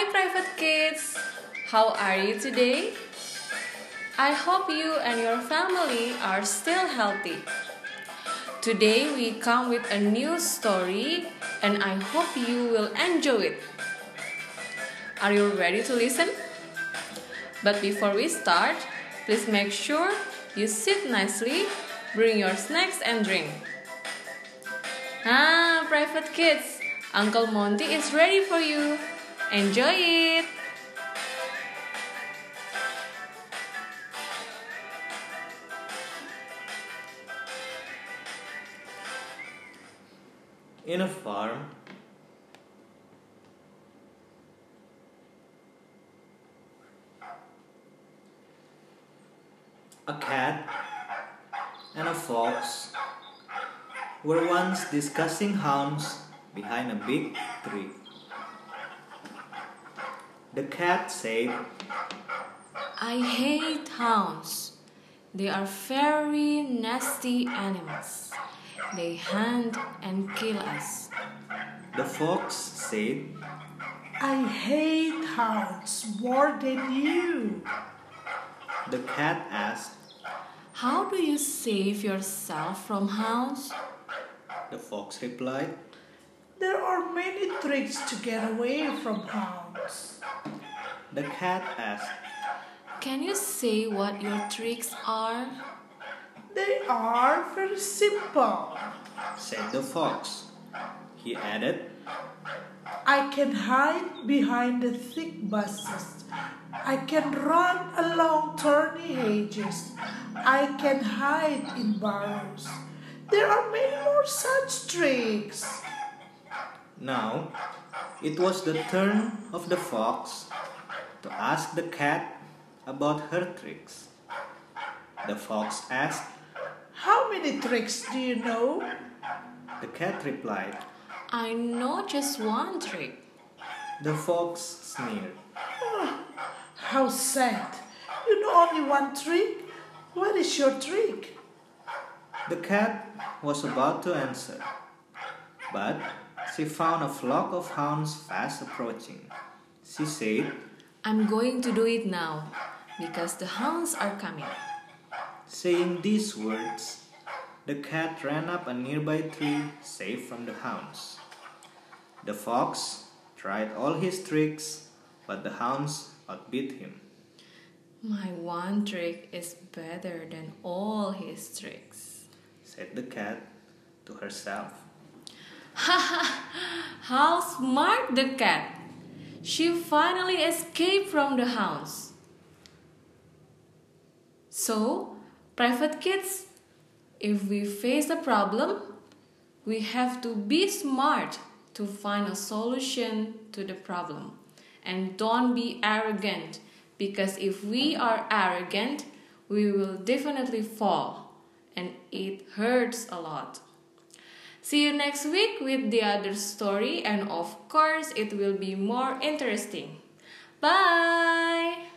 Hi, private kids! How are you today? I hope you and your family are still healthy. Today we come with a new story and I hope you will enjoy it. Are you ready to listen? But before we start, please make sure you sit nicely, bring your snacks and drink. Ah, private kids, Uncle Monti is ready for you. Enjoy it! In a farm, a cat and a fox were once discussing hounds behind a big tree. The cat said, I hate hounds. They are very nasty animals. They hunt and kill us. The fox said, I hate hounds more than you. The cat asked, How do you save yourself from hounds? The fox replied, There are many tricks to get away from hounds. The cat asked, Can you say what your tricks are? They are very simple. said the fox. He added, I can hide behind the thick bushes. I can run along thorny hedges. I can hide in burrows. There are many more such tricks. Now it was the turn of the fox to ask the cat about her tricks. The fox asked, How many tricks do you know? the cat replied. I know just one trick. The fox sneered. How sad. You know only one trick? What is your trick? The cat was about to answer, but she found a flock of hounds fast approaching. She said, I'm going to do it now because the hounds are coming. Saying these words, the cat ran up a nearby tree, safe from the hounds. The fox tried all his tricks, but the hounds outbid him. My one trick is better than all his tricks. Said the cat to herself. Haha how smart the cat! She finally escaped from the hounds. So, private kids, if we face a problem, we have to be smart to find a solution to the problem. And don't be arrogant because if we are arrogant, we will definitely fall and it hurts a lot. See you next week with the other story, and of course, it will be more interesting. Bye!